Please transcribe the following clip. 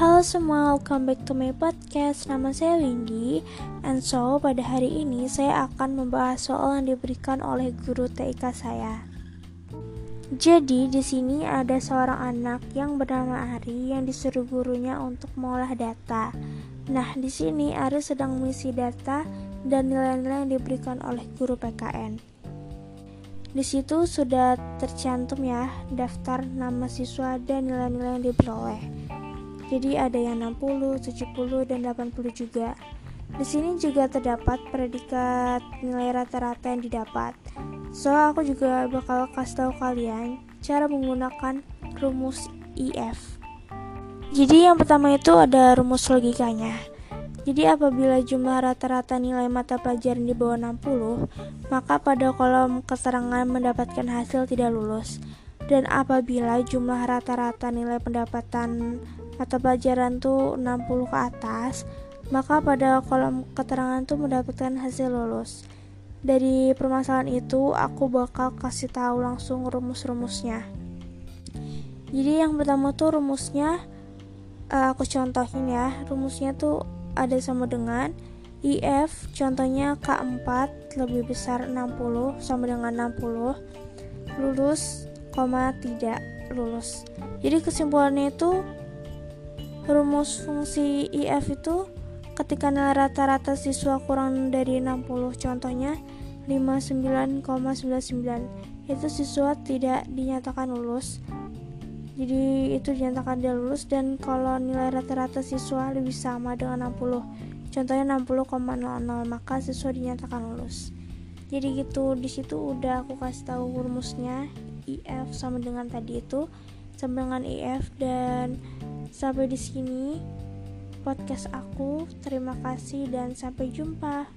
Halo semua, welcome back to my podcast. Nama saya Windy, and so pada hari ini saya akan membahas soal yang diberikan oleh guru TIK saya. Jadi di sini ada seorang anak yang bernama Ari yang disuruh gurunya untuk mengolah data. Nah, di sini Ari sedang mengisi data dan nilai-nilai yang diberikan oleh guru PKN. Di situ sudah tercantum ya daftar nama siswa dan nilai-nilai yang diperoleh. Jadi ada yang 60, 70, dan 80 juga. Di sini juga terdapat predikat nilai rata-rata yang didapat. So aku juga bakal kasih tahu kalian cara menggunakan rumus IF. Jadi yang pertama itu ada rumus logikanya. Jadi apabila jumlah rata-rata nilai mata pelajaran di bawah 60, maka pada kolom keterangan mendapatkan hasil tidak lulus. Dan apabila jumlah rata-rata nilai pendapatan mata pelajaran tuh 60 ke atas, maka pada kolom keterangan tuh mendapatkan hasil lulus. Dari permasalahan itu, aku bakal kasih tahu langsung rumus-rumusnya. Jadi yang pertama tuh rumusnya uh, aku contohin ya. Rumusnya tuh ada sama dengan IF contohnya K4 lebih besar 60 sama dengan 60 lulus, koma tidak lulus. Jadi kesimpulannya itu rumus fungsi IF itu ketika nilai rata-rata siswa kurang dari 60 contohnya 59,99 itu siswa tidak dinyatakan lulus. Jadi itu dinyatakan dia lulus dan kalau nilai rata-rata siswa lebih sama dengan 60 contohnya 60,00 maka siswa dinyatakan lulus. Jadi gitu di situ udah aku kasih tahu rumusnya IF sama dengan tadi itu sama dengan IF dan sampai di sini podcast aku. Terima kasih dan sampai jumpa